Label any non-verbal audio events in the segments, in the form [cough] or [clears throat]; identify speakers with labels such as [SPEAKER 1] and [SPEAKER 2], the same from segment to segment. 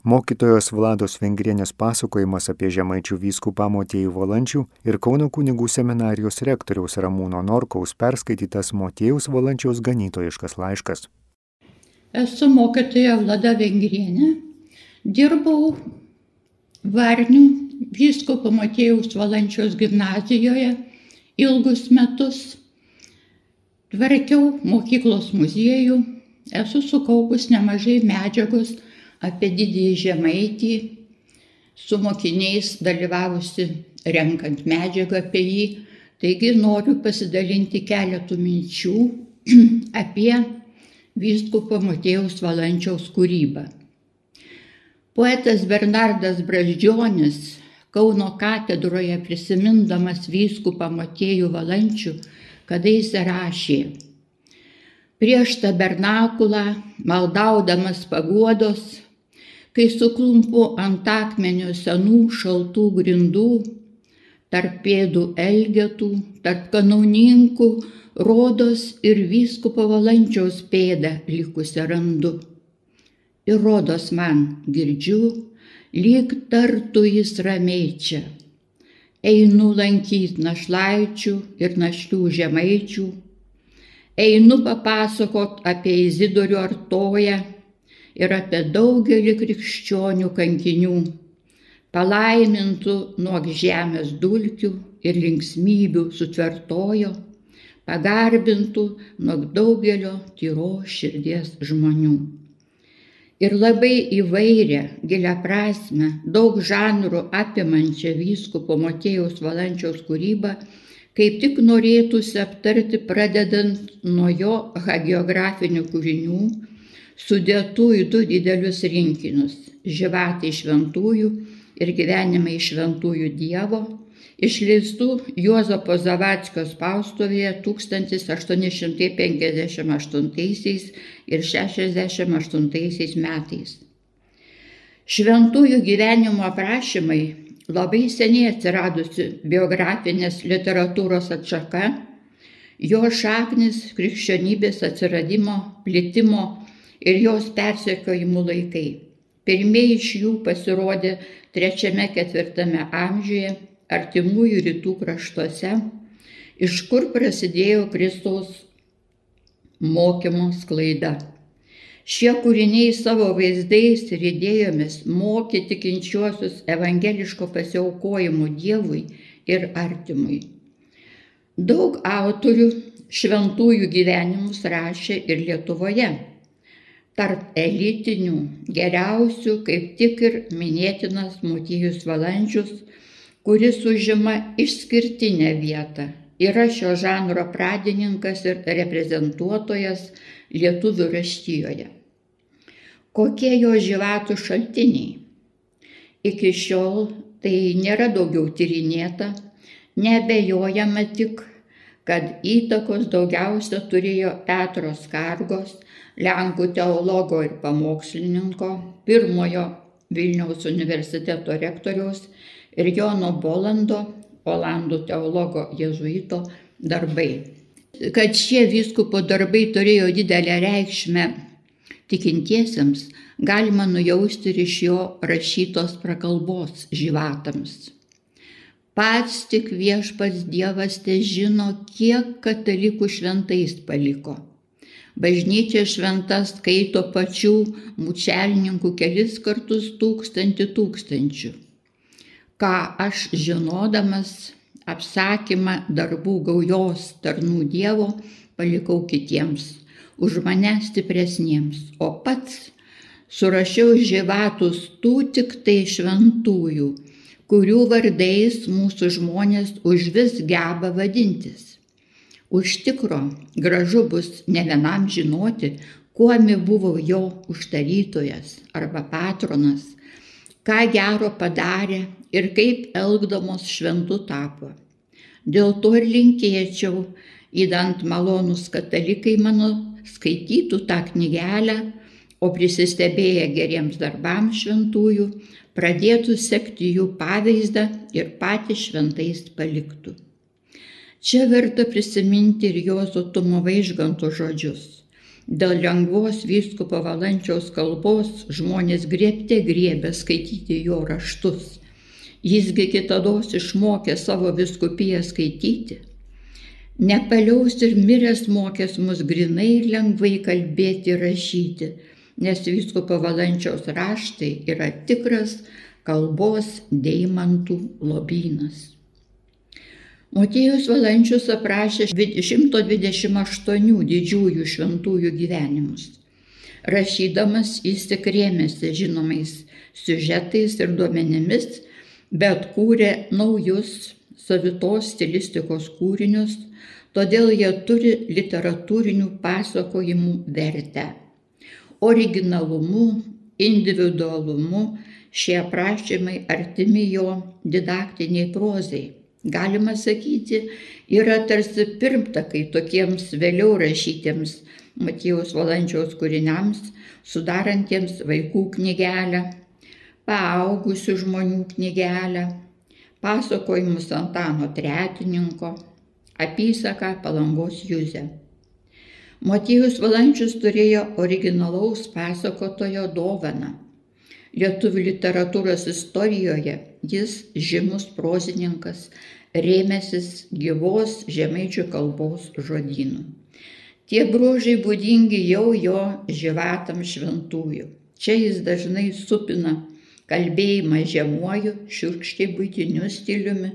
[SPEAKER 1] Mokytojos Vlados Vengrienės pasakojimas apie žemaičių vyskupą Motiejų Valančių ir Kauno kunigų seminarijos rektoriaus Ramūno Norkaus perskaitytas Motiejus Valančiaus ganytojiškas laiškas.
[SPEAKER 2] Esu mokytoja Vlada Vengrienė. Dirbau Varnių vyskupo Matėjaus Valančiaus gimnazijoje ilgus metus. Tvarkiau mokyklos muziejų, esu sukaupus nemažai medžiagos apie didįjį žemaitį, su mokiniais dalyvavusi renkant medžiagą apie jį. Taigi noriu pasidalinti keletų minčių [clears throat] apie vyskupo Matėjaus Valančiaus kūrybą. Poetas Bernardas Braždžionis Kauno katedroje prisimindamas vyskupą Matėjų Valančių, kada jis rašė, prieš tabernakulą, maldaudamas paguodos, kai suklumpu ant akmenio senų šaltų grindų, tarp pėdų elgetų, tarp kanauninkų, rodos ir vyskupo valančiaus pėdą likusią randu. Ir rodos man girdžiu, lyg tartų jis ramiai čia. Einu lankyti našlaičių ir našlių žemaičių, einu papasakot apie Izidorių artoją ir apie daugelį krikščionių kankinių, palaimintų nuo žemės dulkių ir linksmybių sutvertojo, pagarbintų nuo daugelio tyro širdies žmonių. Ir labai įvairią, gilę prasme, daug žanrų apimančią vyskupo Motėjaus Valančiaus kūrybą, kaip tik norėtųsi aptarti pradedant nuo jo hagiografinių kūrinių, sudėtų į du didelius rinkinius - Živatai šventųjų ir gyvenimai šventųjų Dievo, išleistų Juozapo Zavatskio spaustuvėje 1858 ir 68 metais. Šventųjų gyvenimo aprašymai labai seniai atsiradusi biografinės literatūros atšaka, jo šaknis krikščionybės atsiradimo, plitimo ir jos persekiojimų laikai. Pirmieji iš jų pasirodė trečiame ketvirtame amžiuje artimųjų rytų kraštuose, iš kur prasidėjo Kristaus mokymo sklaida. Šie kūriniai savo vaizdais ir idėjomis mokė tikinčiuosius evangeliško pasiaukojimo Dievui ir artimui. Daug autorių šventųjų gyvenimus rašė ir Lietuvoje tarp elitinių geriausių kaip tik ir minėtinas Motiejus Valandžius, kuris užima išskirtinę vietą. Yra šio žanro pradininkas ir reprezentuotojas lietuvių raštijoje. Kokie jo žyvatų šaltiniai? Iki šiol tai nėra daugiau tyrinėta, nebejojama tik, kad įtakos daugiausia turėjo Petro Skargos, Lenkų teologo ir pamokslininko, pirmojo Vilniaus universiteto rektoriaus ir Jono Bolando, Olandų teologo jėzuito darbai. Kad šie vyskupo darbai turėjo didelę reikšmę tikintiesiems, galima nujausti ir iš jo rašytos prakalbos žyvatams. Pats tik viešpats Dievas te žino, kiek katalikų šventais paliko Bažnyčia šventa skaito pačių mučelininkų kelis kartus tūkstantį tūkstančių. Ką aš žinodamas apsakymą darbų gaujos tarnų Dievo palikau kitiems, už mane stipresniems, o pats surašiau žyvatus tų tik tai šventųjų, kurių vardais mūsų žmonės už vis geba vadintis Už tikro gražu bus ne vienam žinoti, kuomi buvo jo užtarytojas arba patronas, ką gero padarė ir kaip elgdamos šventu tapo. Dėl to ir linkėčiau, įdant malonus katalikai mano, skaitytų tą knygelę, o prisistebėję geriems darbams šventųjų, pradėtų sekti jų pavyzdą ir patys šventais paliktų. Čia verta prisiminti ir Juozo Tumo Vaižganto žodžius. Dėl lengvos vyskupo valančiaus kalbos žmonės griebte griebė skaityti jo raštus. Jisgi kitados išmokė savo viskupiją skaityti. Nepaliaus ir miręs mokės mus grinai ir lengvai kalbėti ir rašyti, nes vyskupo valančiaus raštai yra tikras kalbos deimantų lobynas. Motiejus Valančius aprašė 128 didžiųjų šventųjų gyvenimus. Rašydamas jis tik rėmėsi žinomais siužetais ir duomenimis, bet kūrė naujus savitos stilistikos kūrinius, todėl jie turi literatūrinių pasakojimų vertę. Originalumu, individualumu šie aprašymai artimi jo didaktiniai prozai galima sakyti, yra tarsi pirmtakai tokiems vėliau rašytiems Matijos valančiaus kūriniams, sudarantiems vaikų knygelę, paaugusių žmonių knygelę, pasakojimus Antano Tretininko, apysaką Palangos Juzę. Matijus Valančius turėjo originalaus pasakotojo dovaną Lietuvių literatūros istorijoje jis žymus prozininkas, rėmėsis gyvos žemaičių kalbos žodynų. Tie bruožai būdingi jau jo žyvatam šventųjų. Čia jis dažnai supina kalbėjimą žemuoju, šiurkščiai būtiniu stiliumi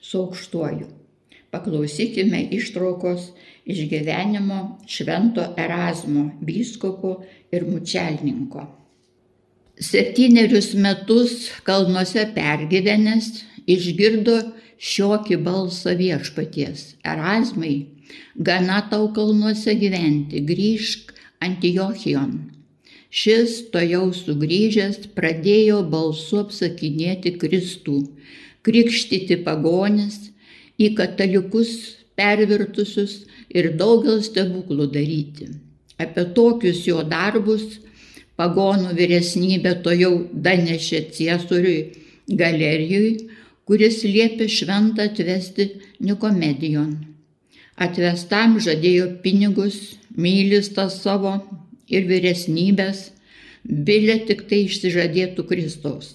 [SPEAKER 2] su aukštuoju. Paklausykime ištraukos iš gyvenimo švento Erasmo, vyskupo ir mučelninko septynerius metus kalnuose pergyvenęs išgirdo šiokį balsą viešpaties. Erasmai, gana tau kalnuose gyventi, grįžk Antiochijon. Šis to jau sugrįžęs pradėjo balsu apsakinėti Kristų, krikštyti pagonis, į katalikus pervirtusius ir daugel stebuklų daryti. Apie tokius jo darbus pagonų vyresnybė to jau danešė ciesoriui galerijui, kuris liepė šventą atvesti Nikomedijon. Atvestam žadėjo pinigus, mylistą savo ir vyresnybės, bilė tik tai išsižadėtų Kristaus.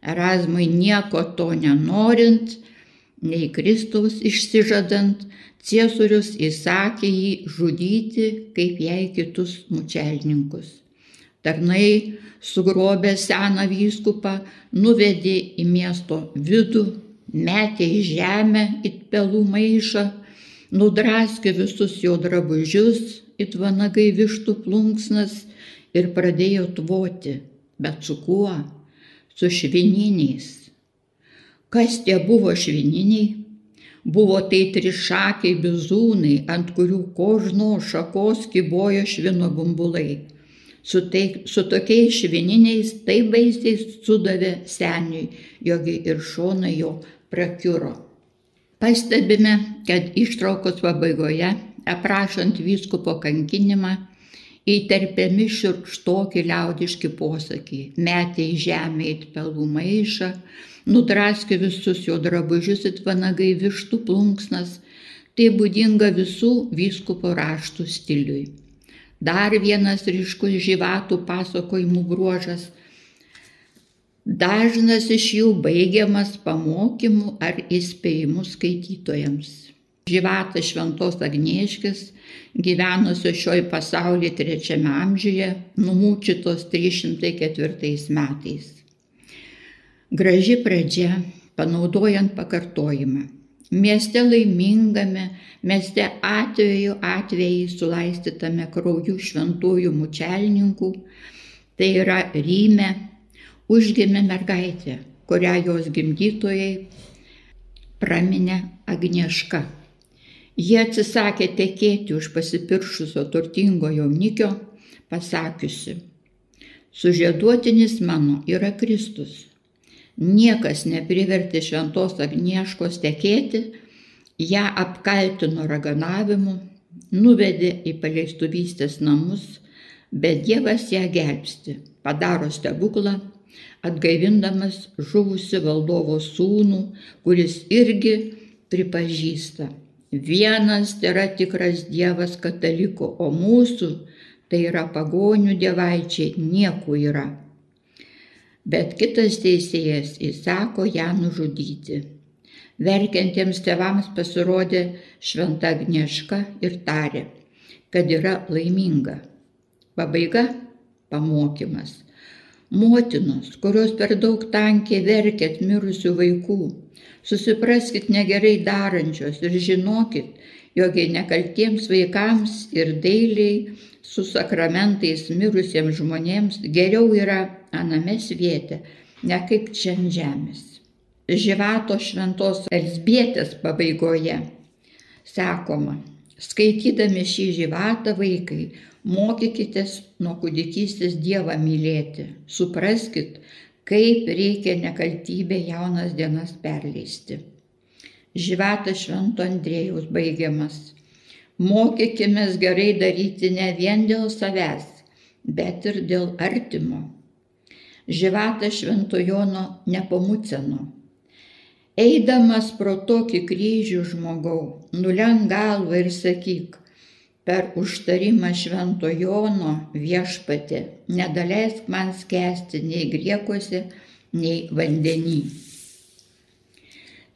[SPEAKER 2] Erasmui nieko to nenorint, nei Kristaus išsižadant, ciesorius įsakė jį žudyti kaip jai kitus mučelninkus. Tarnai sugrobė seną vyskupą, nuvedė į miesto vidų, metė į žemę it pelų maišą, nudraskė visus jo drabužius, it vanagai vištų plunksnas ir pradėjo tvoti. Bet su kuo? Su švininiais. Kas tie buvo švininiai? Buvo tai trišakiai bizūnai, ant kurių kožno šakos kibojo švino bumbulai su, tai, su tokiais švininiais taip baisiai sudavė seniui, jogi ir šonai jo prakiuro. Pastebime, kad ištraukos pabaigoje, aprašant vyskupo kankinimą, įterpiami širkštoki liaudiški posakiai, metė į žemę į pelų maišą, nudraskė visus jo drabužius it vanagai vištų plunksnas, tai būdinga visų vyskupo raštų stiliui. Dar vienas ryškus žyvatų pasakojimų bruožas. Dažnas iš jų baigiamas pamokymu ar įspėjimu skaitytojams. Žyvatas Šventos Agnieškis, gyvenusio šioj pasaulyje trečiame amžiuje, numūčytos 304 metais. Graži pradžia, panaudojant pakartojimą. Mieste laimingame, mieste atveju atvejai sulaistytame krauju šventųjų mučelininkų, tai yra Ryme, užgimė mergaitė, kurią jos gimdytojai praminė Agnieška. Jie atsisakė tekėti už pasipiršusio turtingo jaunikio, pasakiusi, sužieduotinis mano yra Kristus Niekas neprivertė šventos Agnieškos tekėti, ją apkaltino raganavimu, nuvedė į paleistuvystės namus, bet Dievas ją gelbsti, padaro stebuklą, atgaivindamas žuvusi valdovo sūnų, kuris irgi pripažįsta. Vienas yra tikras Dievas kataliko, o mūsų tai yra pagonių dievaičiai, nieko yra. Bet kitas teisėjas įsako ją nužudyti. Verkiantiems tėvams pasirodė šventa Agnieška ir tarė, kad yra laiminga. Pabaiga - pamokymas. Motinos, kurios per daug tankiai verkėt mirusių vaikų, susipraskit negerai darančios ir žinokit, jog nekaltiems vaikams ir dailiai su sakramentais mirusiems žmonėms geriau yra aname svietė, ne kaip čia ant žemės. Žyvato šventos Elsbietės pabaigoje sakoma, skaitydami šį žyvatą vaikai, mokykitės nuo kūdikystės Dievą mylėti, supraskit, kaip reikia nekaltybę jaunas dienas perleisti. Žyvatas Švento Andrėjaus baigiamas. Mokykime gerai daryti ne vien dėl savęs, bet ir dėl artimo. Žyvatas Švento Jono nepamuceno. Eidamas pro tokį kryžių žmogau, nulenk galvą ir sakyk, per užtarimą Švento Jono viešpatė, nedaleisk man skęsti nei griekuose, nei vandenį.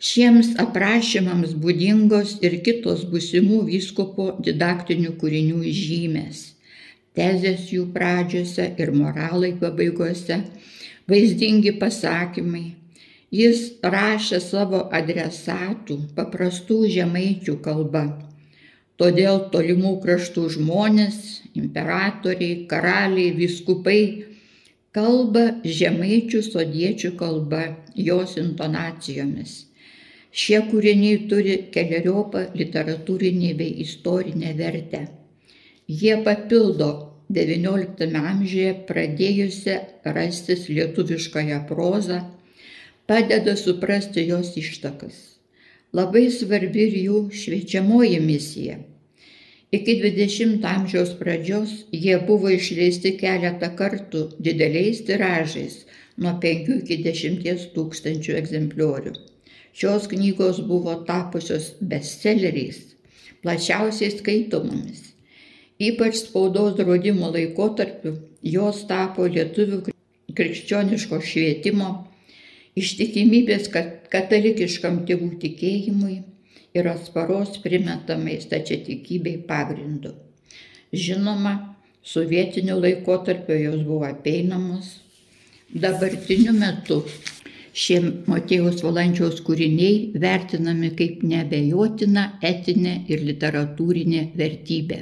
[SPEAKER 2] Šiems aprašymams būdingos ir kitos būsimų vyskupo didaktinių kūrinių žymės - tezės jų pradžiose ir moralai pabaigose, vaizdingi pasakymai. Jis rašė savo adresatų paprastų žemaičių kalba. Todėl tolimų kraštų žmonės, imperatoriai, karaliai, viskupai kalba žemaičių sodiečių kalba, jos intonacijomis Šie kūriniai turi keliariopą literatūrinį bei istorinę vertę. Jie papildo XIX amžiuje pradėjusią rastis lietuviškąją prozą, padeda suprasti jos ištakas. Labai svarbi ir jų šviečiamoji misija. Iki XX amžiaus pradžios jie buvo išleisti keletą kartų dideliais tiražais nuo 5 iki 10 tūkstančių egzempliorių. Šios knygos buvo tapusios bestselleriais, plačiausiai skaitomomis. Ypač spaudos draudimo laikotarpiu jos tapo lietuvių krikščioniško švietimo, ištikimybės katalikiškam tėvų tikėjimui ir atsparos primetamai stačiatikybei pagrindu. Žinoma, sovietiniu laikotarpiu jos buvo apeinamos. Dabartiniu metu Šie Motiejaus Valančiaus kūriniai vertinami kaip nebejotina etinė ir literatūrinė vertybė.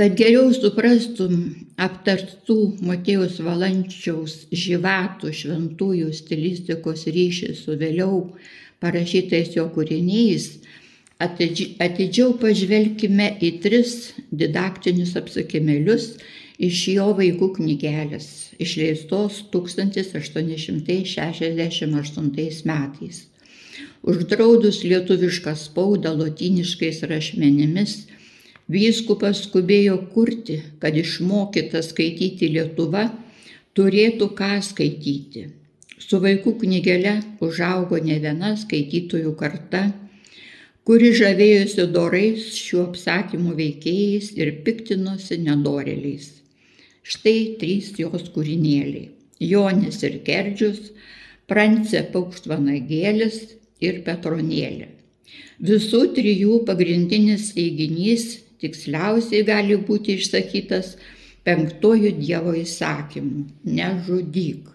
[SPEAKER 2] Kad geriau suprastum aptartų Motiejaus Valančiaus žyvatų šventųjų stilistikos ryšį su vėliau parašytais jo kūriniais, atidžiau pažvelkime į tris didaktinius apsakymėlius iš jo vaikų knygelės, išleistos 1868 metais. Uždraudus lietuvišką spaudą lotyniškais rašmenimis, vyskupas skubėjo kurti, kad išmokyta skaityti Lietuva turėtų ką skaityti. Su vaikų knygele užaugo ne viena skaitytojų karta, kuri žavėjosi dorais šiuo apsakymų veikėjais ir piktinosi nedoreliais. Štai trys jos kūrinėliai - Jonis ir Kerdžius, Prancė Paukštvanagėlis ir Petronėlė. Visų trijų pagrindinis teiginys tiksliausiai gali būti išsakytas penktojų Dievo įsakymu - nežudyk.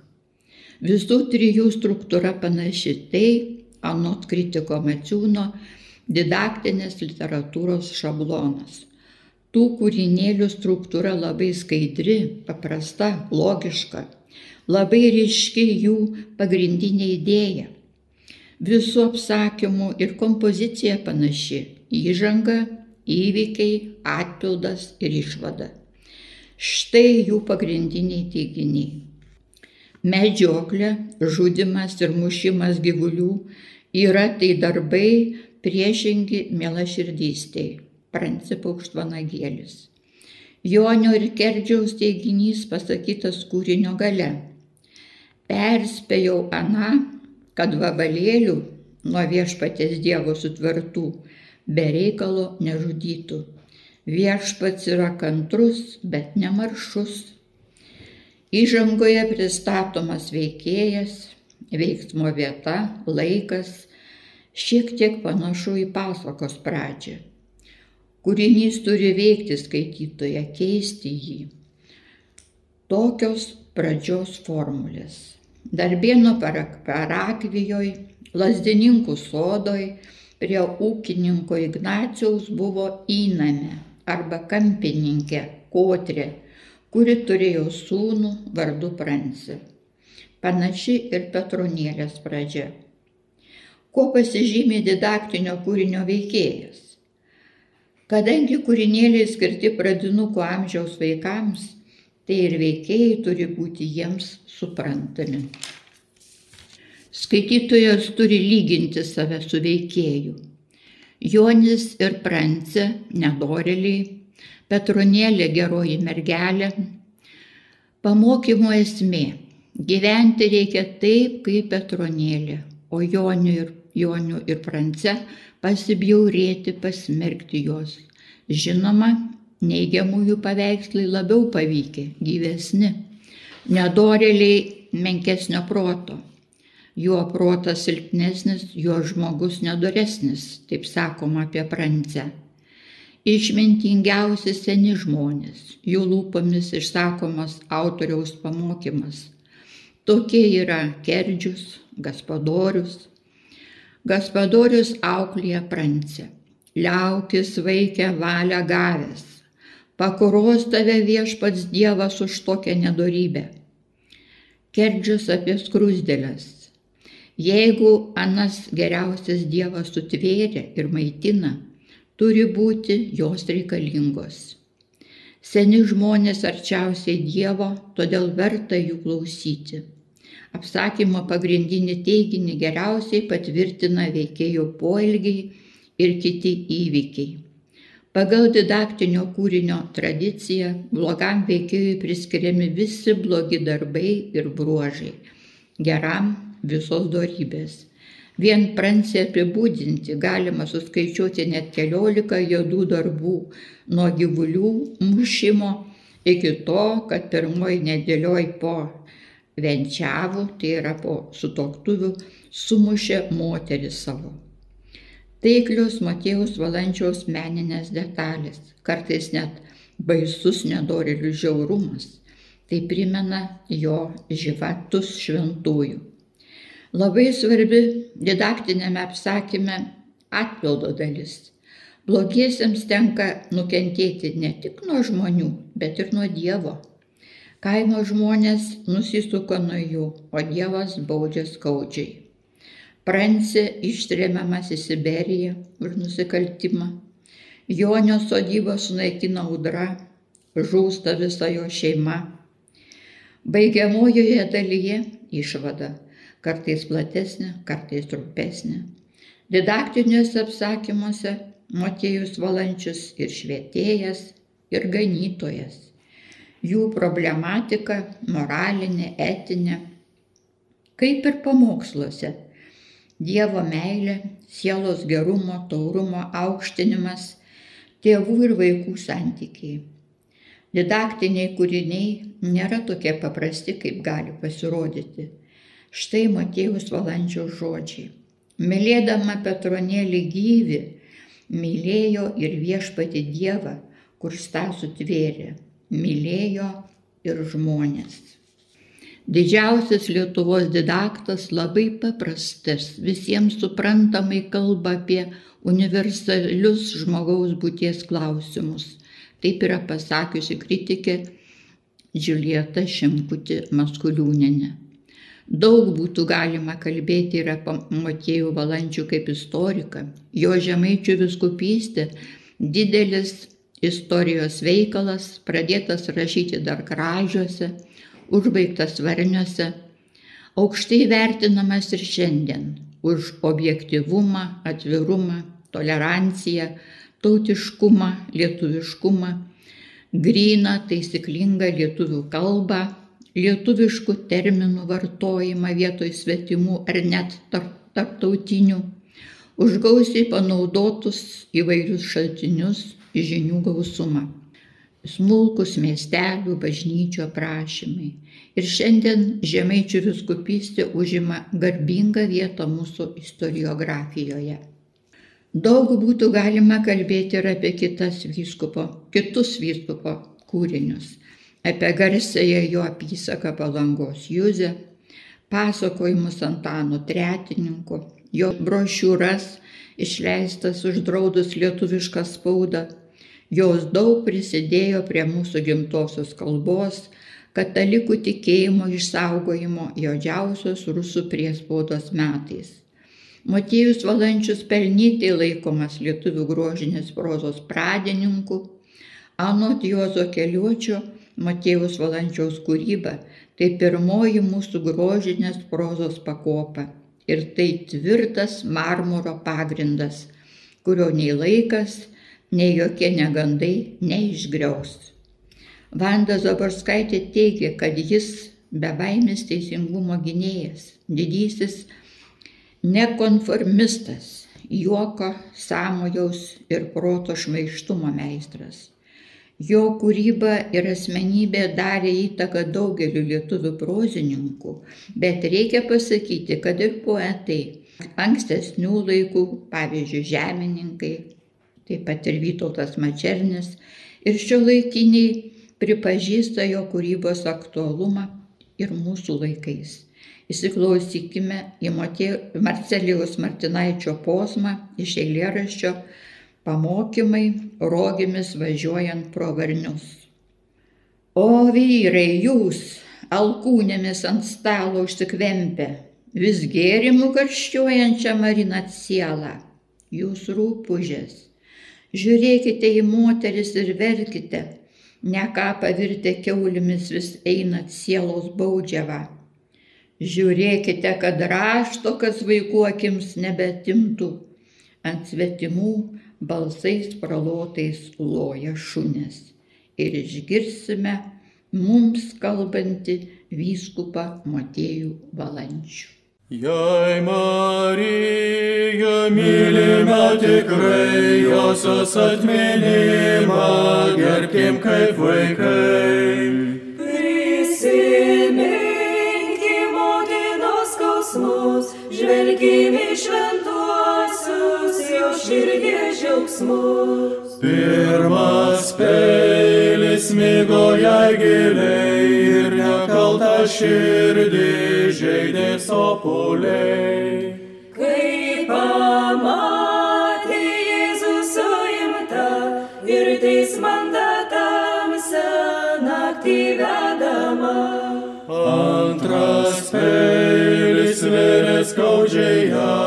[SPEAKER 2] Visų trijų struktūra panaši tai, anot kritiko Maciūno, didaktinės literatūros šablonas tų kūrinėlių struktūra labai skaidri, paprasta, logiška, labai ryški jų pagrindinė idėja. Visų apsakymų ir kompozicija panaši - įžanga, įvykiai, atpildas ir išvada. Štai jų pagrindiniai teiginiai. Medžioklė, žudimas ir mušimas gyvulių yra tai darbai priešingi mielaširdystėj Prancipaukštvanagėlis. Jonio ir Kerdžiaus teiginys pasakytas kūrinio gale. Perspėjau Aną, kad vabalėlių nuo viešpatės Dievo sutvertų be reikalo nežudytų. Viešpats yra kantrus, bet nemaršus. Įžangoje pristatomas veikėjas, veiksmo vieta, laikas, šiek tiek panašu į pasakos pradžią. Kūrinys turi veikti skaitytoje, keisti jį. Tokios pradžios formulės. Darbėno parakvijoje, lasdininkų sodoj, prie ūkininko Ignaciaus buvo įname arba kampininkė Kotrė, kuri turėjo sūnų vardu Pransį. Panaši ir Petronėlės pradžia. Kuo pasižymė didaktinio kūrinio veikėjas? Kadangi kūrinėliai skirti pradinukų amžiaus vaikams, tai ir veikėjai turi būti jiems suprantami. Skaitytojas turi lyginti save su veikėju. Jonis ir Prancė nedoreliai, Petronėlė geroji mergelė. Pamokymo esmė - gyventi reikia taip, kaip Petronėlė, o Jonių ir, Jonių ir Prance pasibjaurėti, pasmerkti juos. Žinoma, neigiamųjų paveikslai labiau pavykę, gyvesni, nedoreliai menkesnio proto juo protas silpnesnis, juo žmogus nedoresnis, taip sakoma apie prancę. Išmintingiausi seni žmonės, jų lūpomis išsakomas autoriaus pamokymas. Tokie yra Kerdžius, Gaspadorius. Gaspadorius auklėje prancę. Liaukis vaikę valią gavęs. Pakuros tave viešpats Dievas už tokią nedorybę. Kerdžius apie skrusdėlės. Jeigu anas geriausias Dievas sutvėrė ir maitina, turi būti jos reikalingos. Seni žmonės arčiausiai Dievo, todėl verta jų klausyti. Apsakymo pagrindinį teiginį geriausiai patvirtina veikėjo poelgiai ir kiti įvykiai. Pagal didaktinio kūrinio tradiciją blogam veikėjui priskiriami visi blogi darbai ir bruožai. Geram visos dorybės. Vien prancė apibūdinti galima suskaičiuoti net keliolika jodų darbų, nuo gyvulių mušimo iki to, kad pirmoji nedėlioj po venčiavų, tai yra po sutoktuvių, sumušė moterį savo. Taiklios Matėjus valančiaus meninės detalės, kartais net baisus nedorelių žiaurumas, tai primena jo žyvatus šventųjų. Labai svarbi didaktinėme apsakyme atpildo dalis. Blogiesiems tenka nukentėti ne tik nuo žmonių, bet ir nuo Dievo. Kaimo žmonės nusisuko nuo jų, o Dievas baudžia skaudžiai. Prancė ištremiamas į Siberiją už nusikaltimą. Jonio sodybą sunaikina audra, žūsta visa jo šeima. Baigiamojoje dalyje išvada kartais platesnė, kartais trumpesnė. Didaktiniuose apsakymuose Motiejus valančius ir švietėjas, ir ganytojas. Jų problematika moralinė, etinė, kaip ir pamoksluose. Dievo meilė, sielos gerumo, taurumo aukštinimas, tėvų ir vaikų santykiai. Didaktiniai kūriniai nėra tokie paprasti, kaip gali pasirodyti Štai Matėjus valandžio žodžiai. Mylėdama Petronėlį gyvi, mylėjo ir viešpati Dievą, kur stasų tvėrė, mylėjo ir žmonės. Didžiausias Lietuvos didaktas labai paprastas, visiems suprantamai kalba apie universalius žmogaus būties klausimus. Taip yra pasakiusi kritikė Džiulieta Šimkutė Maskuliūnenė. Daug būtų galima kalbėti ir apie Motiejų valandžių kaip istoriką. Jo žemaičių viskupystė didelis istorijos veikalas, pradėtas rašyti dar kražiuose, užbaigtas varniuose, aukštai vertinamas ir šiandien už objektivumą, atvirumą, toleranciją, tautiškumą, lietuviškumą, gryną, taisyklingą lietuvių kalbą, lietuviškų terminų vartojimą vietoj svetimų ar net tarptautinių, už gausiai panaudotus įvairius šaltinius, žinių gausumą. Smulkus miestelių bažnyčių aprašymai. Ir šiandien žemaičių viskupystė užima garbingą vietą mūsų istoriografijoje. Daug būtų galima kalbėti ir apie kitas vyskupo, kitus vyskupo kūrinius, apie garsėją jo apysaką palangos Juzę, pasakojimus Antano Tretininko, jo brošiūras išleistas uždraudus lietuvišką spaudą. Jos daug prisidėjo prie mūsų gimtosios kalbos, katalikų tikėjimo išsaugojimo jodžiausios rusų priespaudos metais. Motiejus Valančius pelnytai laikomas lietuvių grožinės prozos pradininku, anot Jozo Keliuočio Motiejus Valančiaus kūryba tai pirmoji mūsų grožinės prozos pakopa ir tai tvirtas marmuro pagrindas, kurio nei laikas, nei jokie negandai neišgriaus. Vanda Zaborskaitė teigia, kad jis bebaimis teisingumo gynėjas, didysis nekonformistas, juoko, samojaus ir proto šmaištumo meistras. Jo kūryba ir asmenybė darė įtaką daugeliu lietuvių prozininkų, bet reikia pasakyti, kad ir poetai ankstesnių laikų, pavyzdžiui, žemininkai, taip pat ir Vytautas Mačernis, ir šio laikiniai pripažįsta jo kūrybos aktualumą ir mūsų laikais. Įsiklausykime į Marcelijaus Martinaičio posmą iš eilėraščio Pamokymai rogimis važiuojant pro varnius. O vyrai, jūs, alkūnėmis ant stalo užsikvempę, vis gėrimų karščiuojančią marinat sielą, jūs rūpužės. Žiūrėkite į moteris ir verkite, ne ką pavirtę keulimis vis einat sielos baudžiavą. Žiūrėkite, kad rašto, kas vaikų akims nebetimtų, ant svetimų balsais pralotais loja šunis ir išgirsime mums kalbantį vyskupą Matėjų Valančių.
[SPEAKER 3] Jei Marija mylime tikrai, josios atminimą gerbkim kaip vaikai.
[SPEAKER 4] Prisiminkim motinos skausmus, žvelgim į šventuosius jo širdie džiaugsmus.
[SPEAKER 3] Pirmas peilis mygo jai giliai ir nekalta širdį žaidė sopuliai.
[SPEAKER 4] Kai pamatė Jėzus suimta ir teismandatamsa naktį vedama.
[SPEAKER 3] Antras peilis vėrė skaudžiai ją,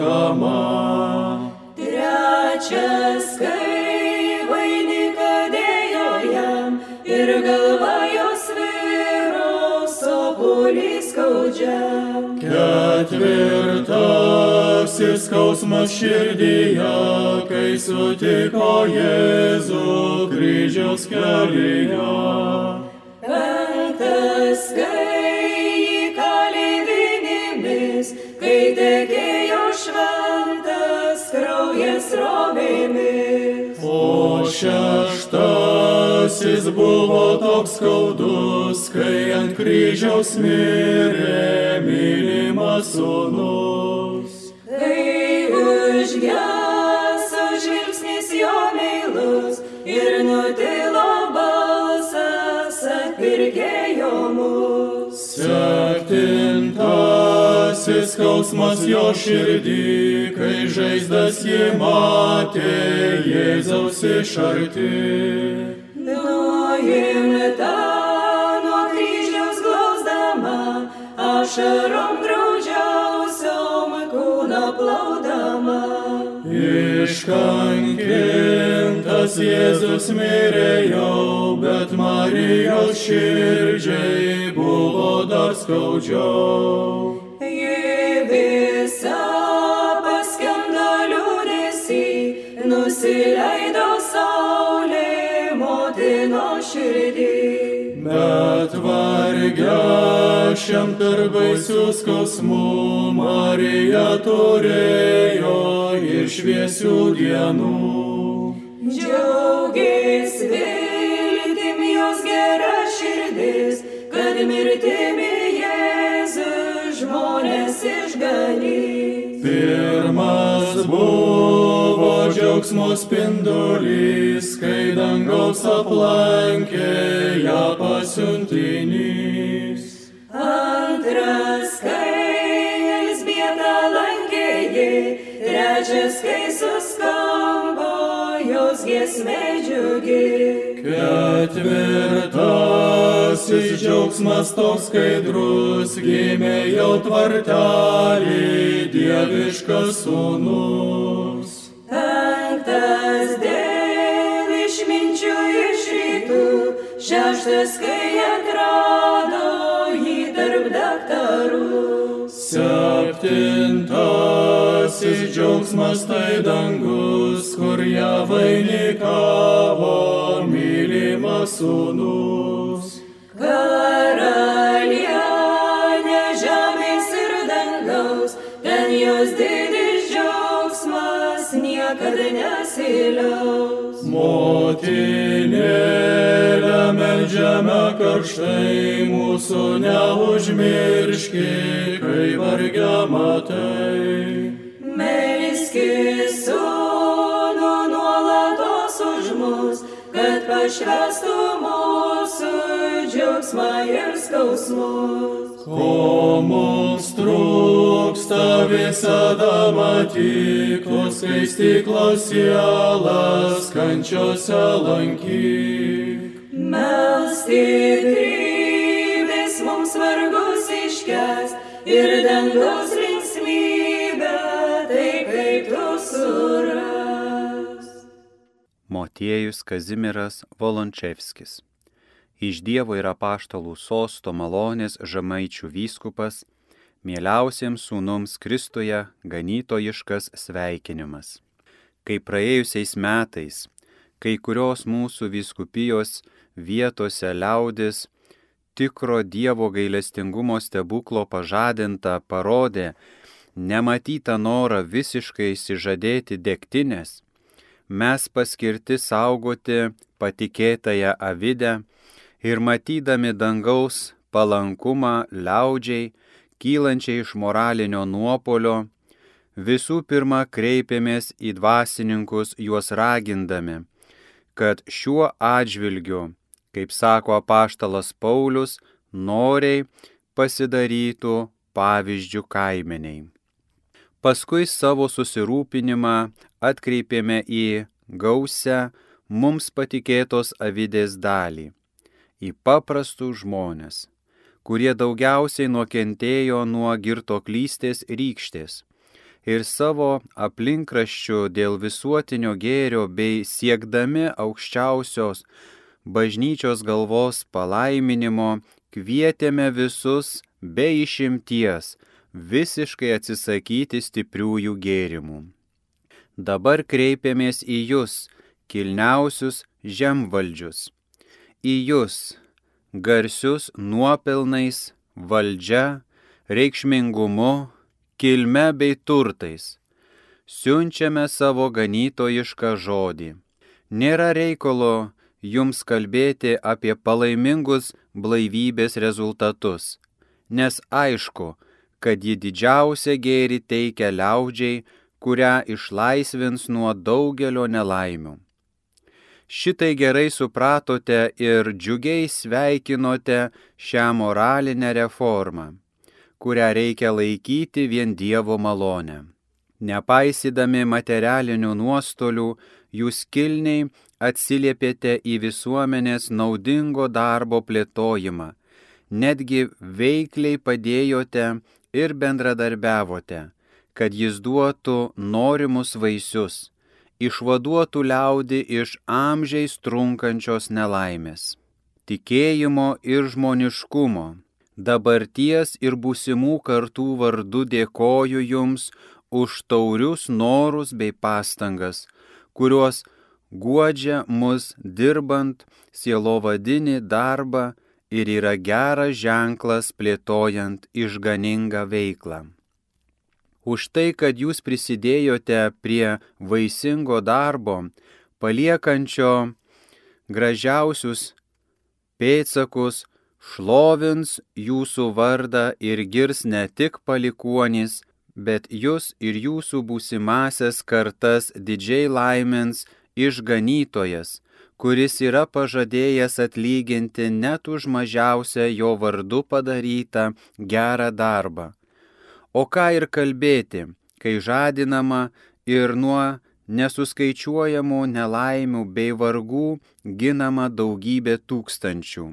[SPEAKER 3] plakama.
[SPEAKER 4] Trečias, kai vainiką dėjo jam ir galva jos vyro sopulį skaudžiam.
[SPEAKER 3] Ketvirtasis skausmas širdyje, kai sutiko Jėzų kryžiaus kelyje. Šeštasis buvo toks skaudus, kai ant kryžiaus mirė mylimas sūnus.
[SPEAKER 4] Kai užgeso žvilgsnis jo meilus ir
[SPEAKER 3] skausmas jo širdį, kai žaizdas jį matė Jėzaus iš arti.
[SPEAKER 4] Nuimta nuo kryžiaus glausdama, ašarom graudžiausiom kūną plaudama.
[SPEAKER 3] Iškankintas Jėzus mirė jau, bet Marijos širdžiai buvo dar skaudžiau. Vargia šiam tarp baisių skausmų Marija turėjo ir šviesių dienų.
[SPEAKER 4] Džiaugės viltim jos gera širdis, kad mirtimi Jėzus žmonės išganys.
[SPEAKER 3] Pirmas buvo džiaugsmo spindulys, kai dangaus aplankė ją pasiuntinys.
[SPEAKER 4] Antras, kai Elsbieta lankė jį, trečias, kai suskambo jos giesmė džiugi.
[SPEAKER 3] Ketvirtasis džiaugsmas toks skaidrus, gimė jau tvartelį dieviškas sūnus.
[SPEAKER 4] Penktas dėl išminčių iš rytų, šeštas, kai atrado daktarų.
[SPEAKER 3] Septintasis džiaugsmas tai dangus, kur ją vainikavo mylimas sūnus.
[SPEAKER 4] Karalienė žemės ir dangaus, ten jos didis džiaugsmas niekada nesiliaus.
[SPEAKER 3] Motinėlė melžiame karštai, mūsų neužmirški, kai vargia matai.
[SPEAKER 4] Melskis sūnų nuolatos už mus, kad pašvestų mūsų džiaugsmą ir skausmus.
[SPEAKER 3] Ko mums trūksta visada matyk, tos skaistiklos sielas kančiose lankyk.
[SPEAKER 4] Stiprybės mums vargus iškest ir dangaus linksmybę, tai kaip tu suras.
[SPEAKER 5] Motiejus Kazimiras Volončevskis. Iš Dievo ir apaštalų sosto malonės žemaičių vyskupas, mieliausiems sūnums Kristuje ganytojiškas sveikinimas. Kai praėjusiais metais, kai kurios mūsų vyskupijos vietose liaudis tikro Dievo gailestingumo stebuklo pažadinta parodė nematytą norą visiškai įsižadėti degtinės, mes paskirti saugoti patikėtąją avidę ir matydami dangaus palankumą liaudžiai, kylančiai iš moralinio nuopolio, visų pirma kreipėmės į dvasininkus juos ragindami, kad šiuo atžvilgiu, kaip sako apaštalas Paulius, noriai pasidarytų pavyzdžių kaimeniai. Paskui savo susirūpinimą atkreipėme į gausią mums patikėtos avidės dalį - į paprastus žmonės, kurie daugiausiai nukentėjo nuo girtoklystės rykštės ir savo aplinkraščių dėl visuotinio gėrio bei siekdami aukščiausios bažnyčios galvos palaiminimo kvietėme visus be išimties visiškai atsisakyti stipriųjų gėrimų. Dabar kreipiamės į jūs, kilniausius žemvaldžius, į jūs, garsius nuopelnais, valdžia, reikšmingumu, kilme bei turtais. Siunčiame savo ganytojišką žodį. Nėra reikalo jums kalbėti apie palaimingus blaivybės rezultatus, nes aišku, kad ji didžiausia gėri teikia liaudžiai, kurią išlaisvins nuo daugelio nelaimių. Šitai gerai supratote ir džiugiai sveikinote šią moralinę reformą, kurią reikia laikyti vien Dievo malonę. Nepaisydami materialinių nuostolių, jūs kilniai atsiliepėte į visuomenės naudingo darbo plėtojimą, netgi veikliai padėjote ir bendradarbiavote, kad jis duotų norimus vaisius, išvaduotų liaudį iš amžiais trunkančios nelaimės. Tikėjimo ir žmoniškumo, dabarties ir būsimų kartų vardu dėkoju Jums už taurius norus bei pastangas, kuriuos guodžia mus dirbant sielovadinį darbą ir yra geras ženklas plėtojant išganingą veiklą. Už tai, kad jūs prisidėjote prie vaisingo darbo, paliekančio gražiausius pėtsakus, šlovins jūsų vardą ir girs ne tik palikuonys, bet jūs ir jūsų būsimasias kartas didžiai laimins išganytojas, kuris yra pažadėjęs atlyginti net už mažiausią jo vardu padarytą gerą darbą. O ką ir kalbėti, kai žadinama ir nuo nesuskaičiuojamų nelaimių bei vargų ginama daugybė tūkstančių.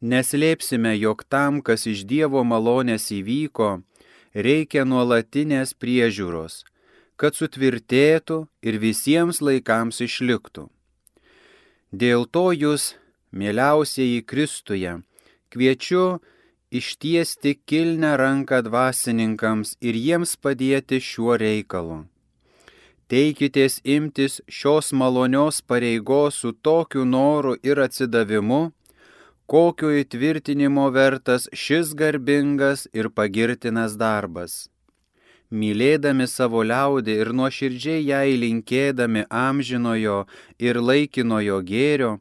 [SPEAKER 5] Neslėpsime, jog tam, kas iš Dievo malonės įvyko, reikia nuolatinės priežiūros, kad sutvirtėtų ir visiems laikams išliktų. Dėl to jūs, mieliausieji Kristuje, kviečiu ištiesti kilnę ranką dvasininkams ir jiems padėti šiuo reikalu. Teikitės imtis šios malonios pareigos su tokiu noru ir atsidavimu, kokio įtvirtinimo vertas šis garbingas ir pagirtinas darbas mylėdami savo liaudį ir nuoširdžiai jai linkėdami amžinojo ir laikinojo gėrio,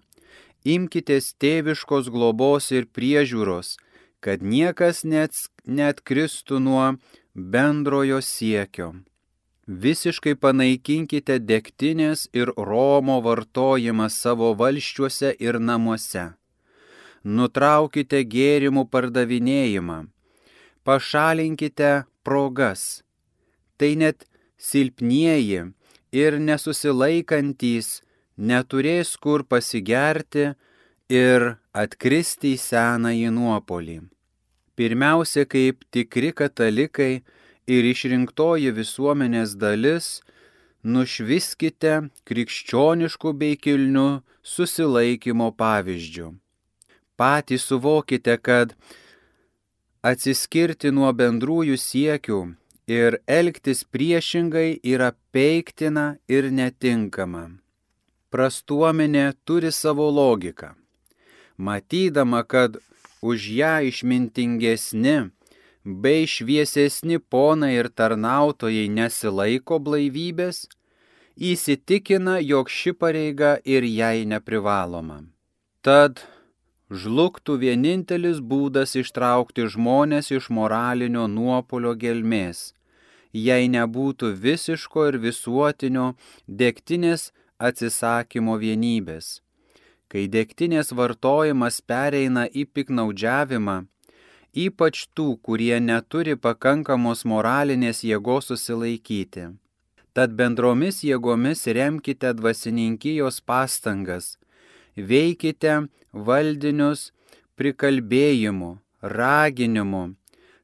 [SPEAKER 5] imkitės tėviškos globos ir priežiūros, kad niekas net, net kristų nuo bendrojo siekio. Visiškai panaikinkite degtinės ir romo vartojimą savo valščiuose ir namuose. Nutraukite gėrimų pardavinėjimą. Pašalinkite progas tai net silpnieji ir nesusilaikantys neturės kur pasigerti ir atkristi į senąjį nuopolį. Pirmiausia, kaip tikri katalikai ir išrinktoji visuomenės dalis, nušviskite krikščioniškų bei kilnių susilaikymo pavyzdžių. Patys suvokite, kad atsiskirti nuo bendrųjų siekių ir elgtis priešingai yra peiktina ir netinkama. Prastuomenė turi savo logiką. Matydama, kad už ją išmintingesni bei šviesesni ponai ir tarnautojai nesilaiko blaivybės, įsitikina, jog ši pareiga ir jai neprivaloma. Tad žlugtų vienintelis būdas ištraukti žmonės iš moralinio nuopolio gelmės jei nebūtų visiško ir visuotinio degtinės atsisakymo vienybės. Kai degtinės vartojimas pereina į piknaudžiavimą, ypač tų, kurie neturi pakankamos moralinės jėgos susilaikyti. Tad bendromis jėgomis remkite dvasininkijos pastangas, veikite valdinius prikalbėjimu, raginimu,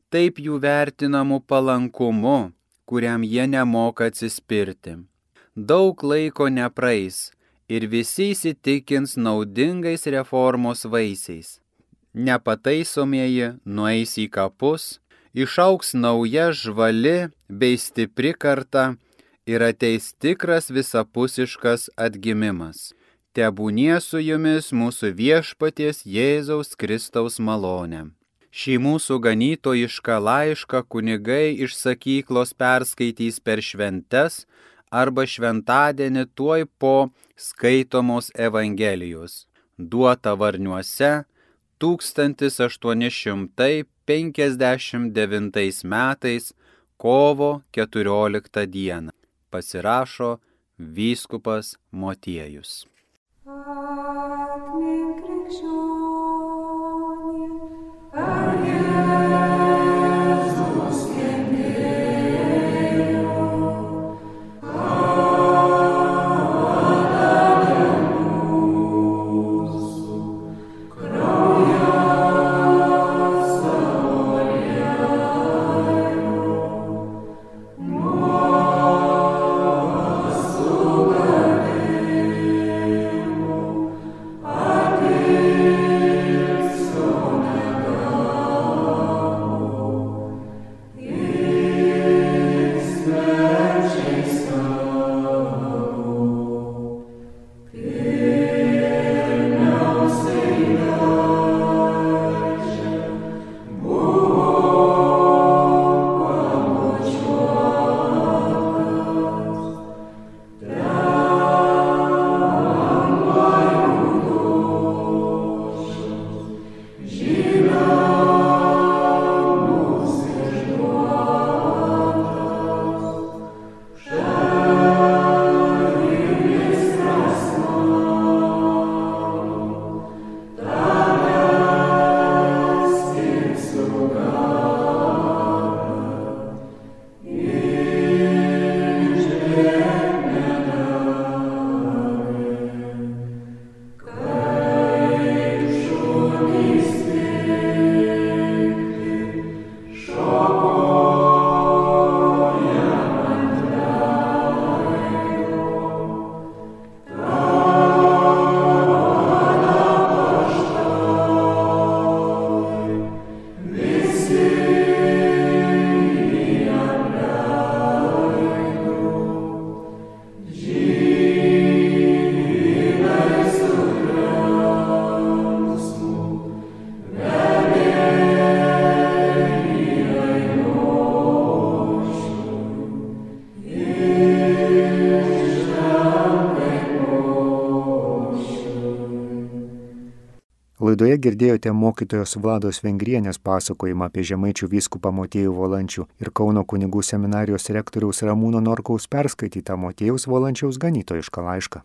[SPEAKER 5] taip jų vertinamu palankumu, kuriam jie nemoka atsispirti. Daug laiko nepraeis ir visi įsitikins naudingais reformos vaisiais. Nepataisomieji nueis į kapus, išauks nauja žvali bei stipri karta ir ateis tikras visapusiškas atgimimas. Tebūnie su jumis mūsų viešpaties Jėzaus Kristaus malonė. Šį mūsų ganytojišką laišką kunigai iš sakyklos perskaitys per šventes arba šventadienį tuoj po skaitomos Evangelijos. Duota varniuose 1859 metais kovo 14 dieną. Pasirašo vyskupas Motiejus. Atmink krikščionį.
[SPEAKER 1] Laidoje girdėjote mokytojos Vlados Vengrienės pasakojimą apie žemaičių vyskupą Motiejų Volančių ir Kauno kunigų seminarijos rektoriaus Ramūno Norkaus perskaitytą Motiejaus Volančiaus ganytojišką laišką.